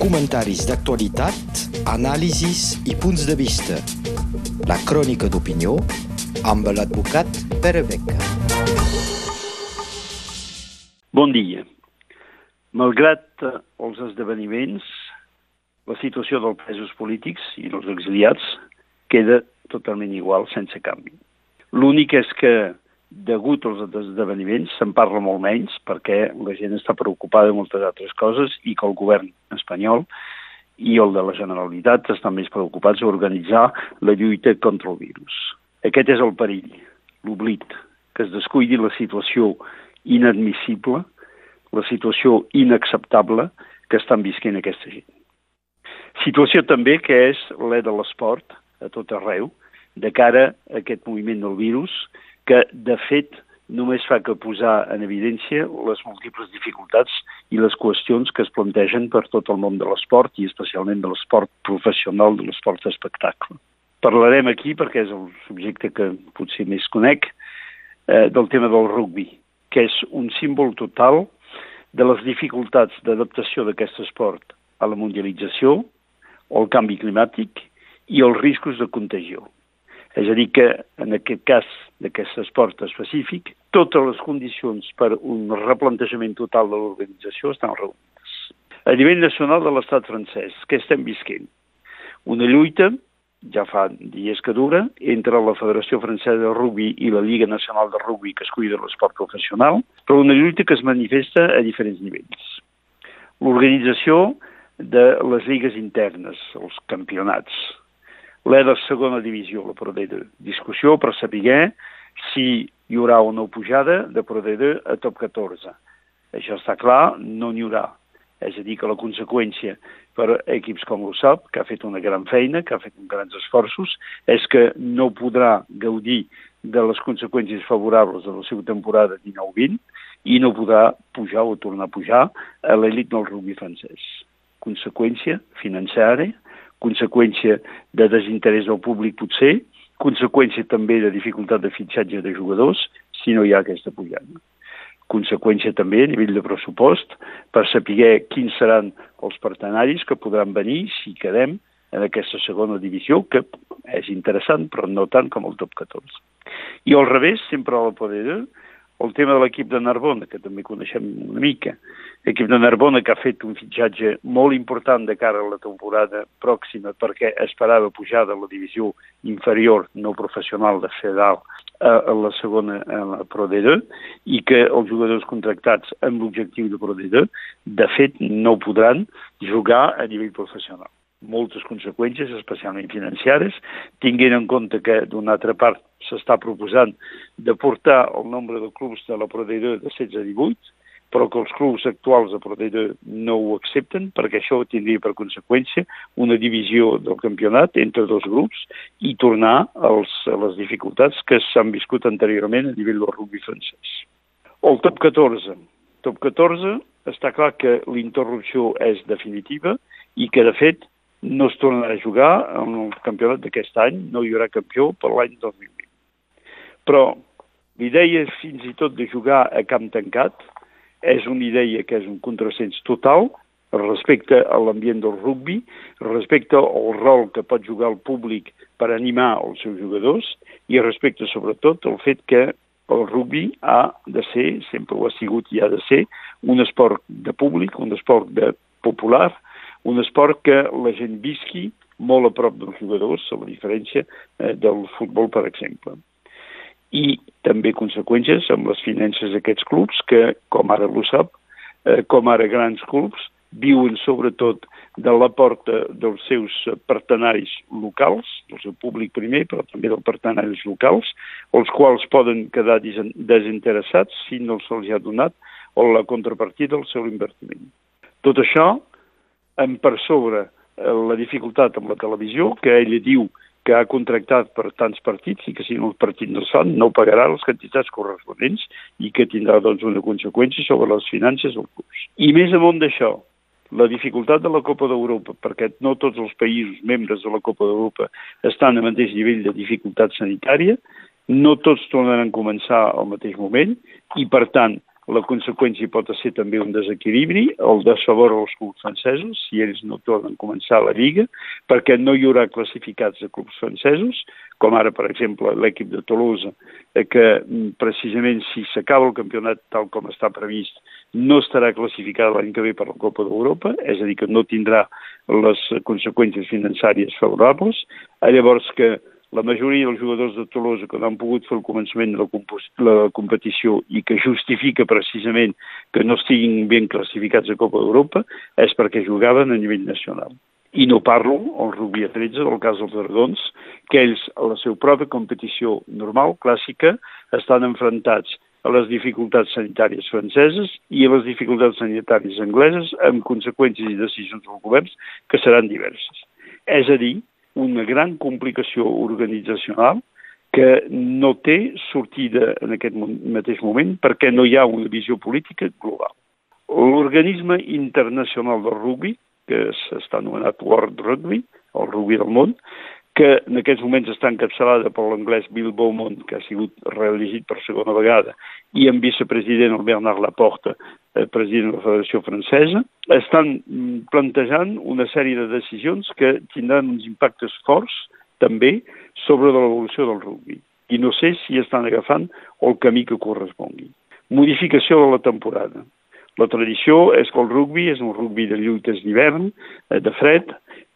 comentaris d'actualitat, anàlisis i punts de vista. La crònica d'opinió amb l'advocat Pere Beca. Bon dia. Malgrat eh, els esdeveniments, la situació dels presos polítics i dels exiliats queda totalment igual, sense canvi. L'únic és que, degut als esdeveniments, se'n parla molt menys perquè la gent està preocupada de moltes altres coses i que el govern espanyol i el de la Generalitat estan més preocupats a organitzar la lluita contra el virus. Aquest és el perill, l'oblit, que es descuidi la situació inadmissible, la situació inacceptable que estan visquent aquesta gent. Situació també que és l'e de l'esport a tot arreu, de cara a aquest moviment del virus, que de fet només fa que posar en evidència les múltiples dificultats i les qüestions que es plantegen per tot el món de l'esport i especialment de l'esport professional, de l'esport d'espectacle. Parlarem aquí, perquè és el subjecte que potser més conec, eh, del tema del rugby, que és un símbol total de les dificultats d'adaptació d'aquest esport a la mundialització, al canvi climàtic i els riscos de contagió. És a dir, que en aquest cas d'aquest esport específic, totes les condicions per un replantejament total de l'organització estan reunides. A nivell nacional de l'estat francès, què estem visquent? Una lluita, ja fa dies que dura, entre la Federació Francesa de Rugby i la Lliga Nacional de Rugby que es cuida l'esport professional, però una lluita que es manifesta a diferents nivells. L'organització de les lligues internes, els campionats. L'E de segona divisió, la Pro D2. Discussió per saber si hi haurà o no pujada de Pro D2 a top 14. Això està clar, no n'hi haurà. És a dir, que la conseqüència per equips com l'USAP, que ha fet una gran feina, que ha fet grans esforços, és que no podrà gaudir de les conseqüències favorables de la seva temporada 19-20 i no podrà pujar o tornar a pujar a l'elit del rugby francès conseqüència financera, conseqüència de desinterès del públic potser, conseqüència també de dificultat de fitxatge de jugadors si no hi ha aquesta pujada. Conseqüència també a nivell de pressupost per saber quins seran els partenaris que podran venir si quedem en aquesta segona divisió, que és interessant, però no tant com el top 14. I al revés, sempre a la Poder el tema de l'equip de Narbona, que també coneixem una mica. L'equip de Narbona que ha fet un fitxatge molt important de cara a la temporada pròxima perquè esperava pujar de la divisió inferior no professional de Fedal a, la segona, a la Pro D2, i que els jugadors contractats amb l'objectiu de Pro D2, de fet, no podran jugar a nivell professional moltes conseqüències, especialment financeres, tinguent en compte que, d'una altra part, s'està proposant de portar el nombre de clubs de la Pro D2 de 16 a 18, però que els clubs actuals de Pro D2 no ho accepten, perquè això tindria per conseqüència una divisió del campionat entre dos grups i tornar als, a les dificultats que s'han viscut anteriorment a nivell del rugby francès. El top 14. Top 14 està clar que l'interrupció és definitiva i que, de fet, no es tornarà a jugar en el campionat d'aquest any, no hi haurà campió per l'any 2020. Però l'idea fins i tot de jugar a camp tancat és una idea que és un contrasens total respecte a l'ambient del rugby, respecte al rol que pot jugar el públic per animar els seus jugadors i respecte sobretot al fet que el rugby ha de ser, sempre ho ha sigut i ha de ser, un esport de públic, un esport de popular, un esport que la gent visqui molt a prop dels jugadors, a la diferència eh, del futbol, per exemple. I també conseqüències amb les finances d'aquests clubs que, com ara ho sap, eh, com ara grans clubs, viuen sobretot de la porta dels seus partenaris locals, del seu públic primer, però també dels partenaris locals, els quals poden quedar desinteressats si no se'ls ha donat o la contrapartida del seu invertiment. Tot això en per sobre eh, la dificultat amb la televisió, que ella diu que ha contractat per tants partits i que si no el partit no es no pagarà les quantitats corresponents i que tindrà doncs, una conseqüència sobre les finances del curs. I més amunt d'això, la dificultat de la Copa d'Europa, perquè no tots els països membres de la Copa d'Europa estan al mateix nivell de dificultat sanitària, no tots tornaran a començar al mateix moment i, per tant, la conseqüència pot ser també un desequilibri, el desfavor als clubs francesos, si ells no tornen a començar la Lliga, perquè no hi haurà classificats de clubs francesos, com ara, per exemple, l'equip de Toulouse, eh, que mm, precisament si s'acaba el campionat tal com està previst, no estarà classificada l'any que ve per la Copa d'Europa, és a dir, que no tindrà les conseqüències financàries favorables. Llavors que la majoria dels jugadors de Tolosa que no han pogut fer el començament de la, la competició i que justifica precisament que no estiguin ben classificats a Copa d'Europa és perquè jugaven a nivell nacional. I no parlo, el rugby a 13, del cas dels Dragons, que ells, a la seva pròpia competició normal, clàssica, estan enfrontats a les dificultats sanitàries franceses i a les dificultats sanitàries angleses amb conseqüències i decisions dels governs que seran diverses. És a dir, una gran complicació organitzacional que no té sortida en aquest mateix moment perquè no hi ha una visió política global. L'organisme internacional del rugby, que s'està anomenat World Rugby, el rugby del món, que en aquests moments està encapçalada per l'anglès Bill Beaumont, que ha sigut reelegit per segona vegada, i en vicepresident el Bernard Laporte, eh, president de la Federació Francesa, estan mm, plantejant una sèrie de decisions que tindran uns impactes forts també sobre l'evolució del rugby. I no sé si estan agafant el camí que correspongui. Modificació de la temporada. La tradició és que el rugby és un rugby de lluites d'hivern, eh, de fred,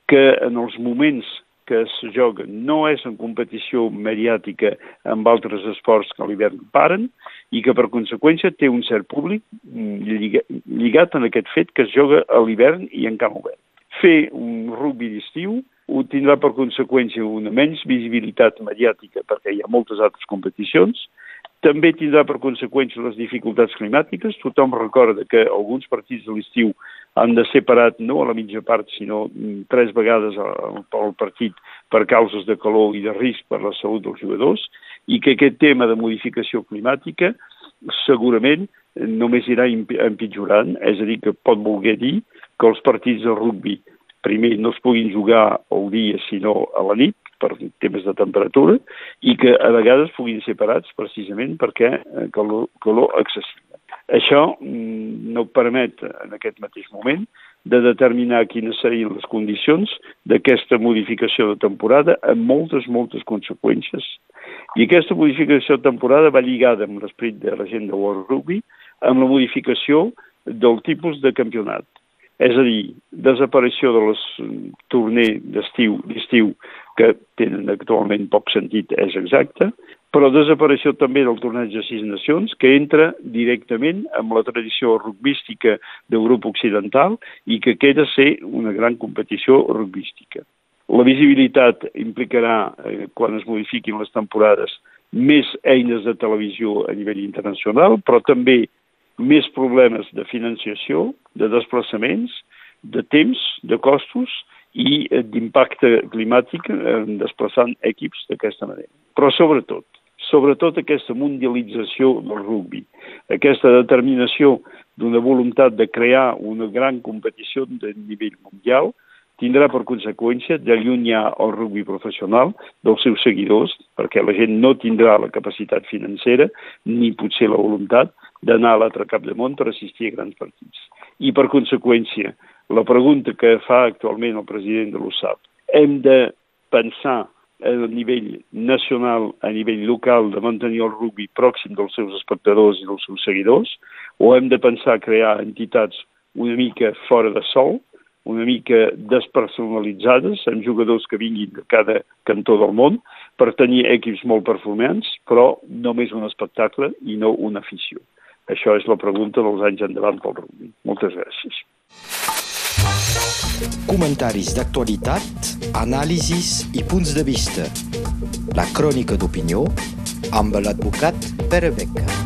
que en els moments que es joga no és en competició mediàtica amb altres esports que a l'hivern paren i que per conseqüència té un cert públic mm, lligat en aquest fet que es joga a l'hivern i en camp obert. Fer un rugby d'estiu ho tindrà per conseqüència una menys visibilitat mediàtica perquè hi ha moltes altres competicions, també tindrà per conseqüència les dificultats climàtiques. Tothom recorda que alguns partits de l'estiu han de ser parat no a la mitja part, sinó mm, tres vegades al partit per causes de calor i de risc per la salut dels jugadors, i que aquest tema de modificació climàtica segurament només irà empitjorant, és a dir, que pot voler dir que els partits de rugby primer no es puguin jugar al dia sinó a la nit, per temes de temperatura i que a vegades puguin ser parats precisament perquè eh, calor, calor excessiva. Això mm, no permet en aquest mateix moment de determinar quines serien les condicions d'aquesta modificació de temporada amb moltes, moltes conseqüències. I aquesta modificació de temporada va lligada amb l'esperit de la gent de World Rugby amb la modificació del tipus de campionat. És a dir, desaparició de les mm, torner d'estiu d'estiu que tenen actualment poc sentit, és exacte, però desaparició també del torneig de sis nacions, que entra directament amb la tradició rugbística d'Europa Occidental i que queda ser una gran competició rugbística. La visibilitat implicarà, eh, quan es modifiquin les temporades, més eines de televisió a nivell internacional, però també més problemes de financiació, de desplaçaments, de temps, de costos i eh, d'impacte climàtic en desplaçant equips d'aquesta manera. Però sobretot, sobretot aquesta mundialització del rugby, aquesta determinació d'una voluntat de crear una gran competició de nivell mundial, tindrà per conseqüència d'allunyar el rugby professional dels seus seguidors, perquè la gent no tindrà la capacitat financera ni potser la voluntat d'anar a l'altre cap de món per assistir a grans partits. I per conseqüència, la pregunta que fa actualment el president de l'USAP, hem de pensar a nivell nacional, a nivell local, de mantenir el rugby pròxim dels seus espectadors i dels seus seguidors, o hem de pensar crear entitats una mica fora de sol, una mica despersonalitzades, amb jugadors que vinguin de cada cantó del món, per tenir equips molt performants, però només un espectacle i no una afició. Això és la pregunta dels anys endavant pel rugby. Moltes gràcies. Comentaris d'actualitat, anàlisis i punts de vista. La crònica d'opinió amb l'advocat Pere Beca.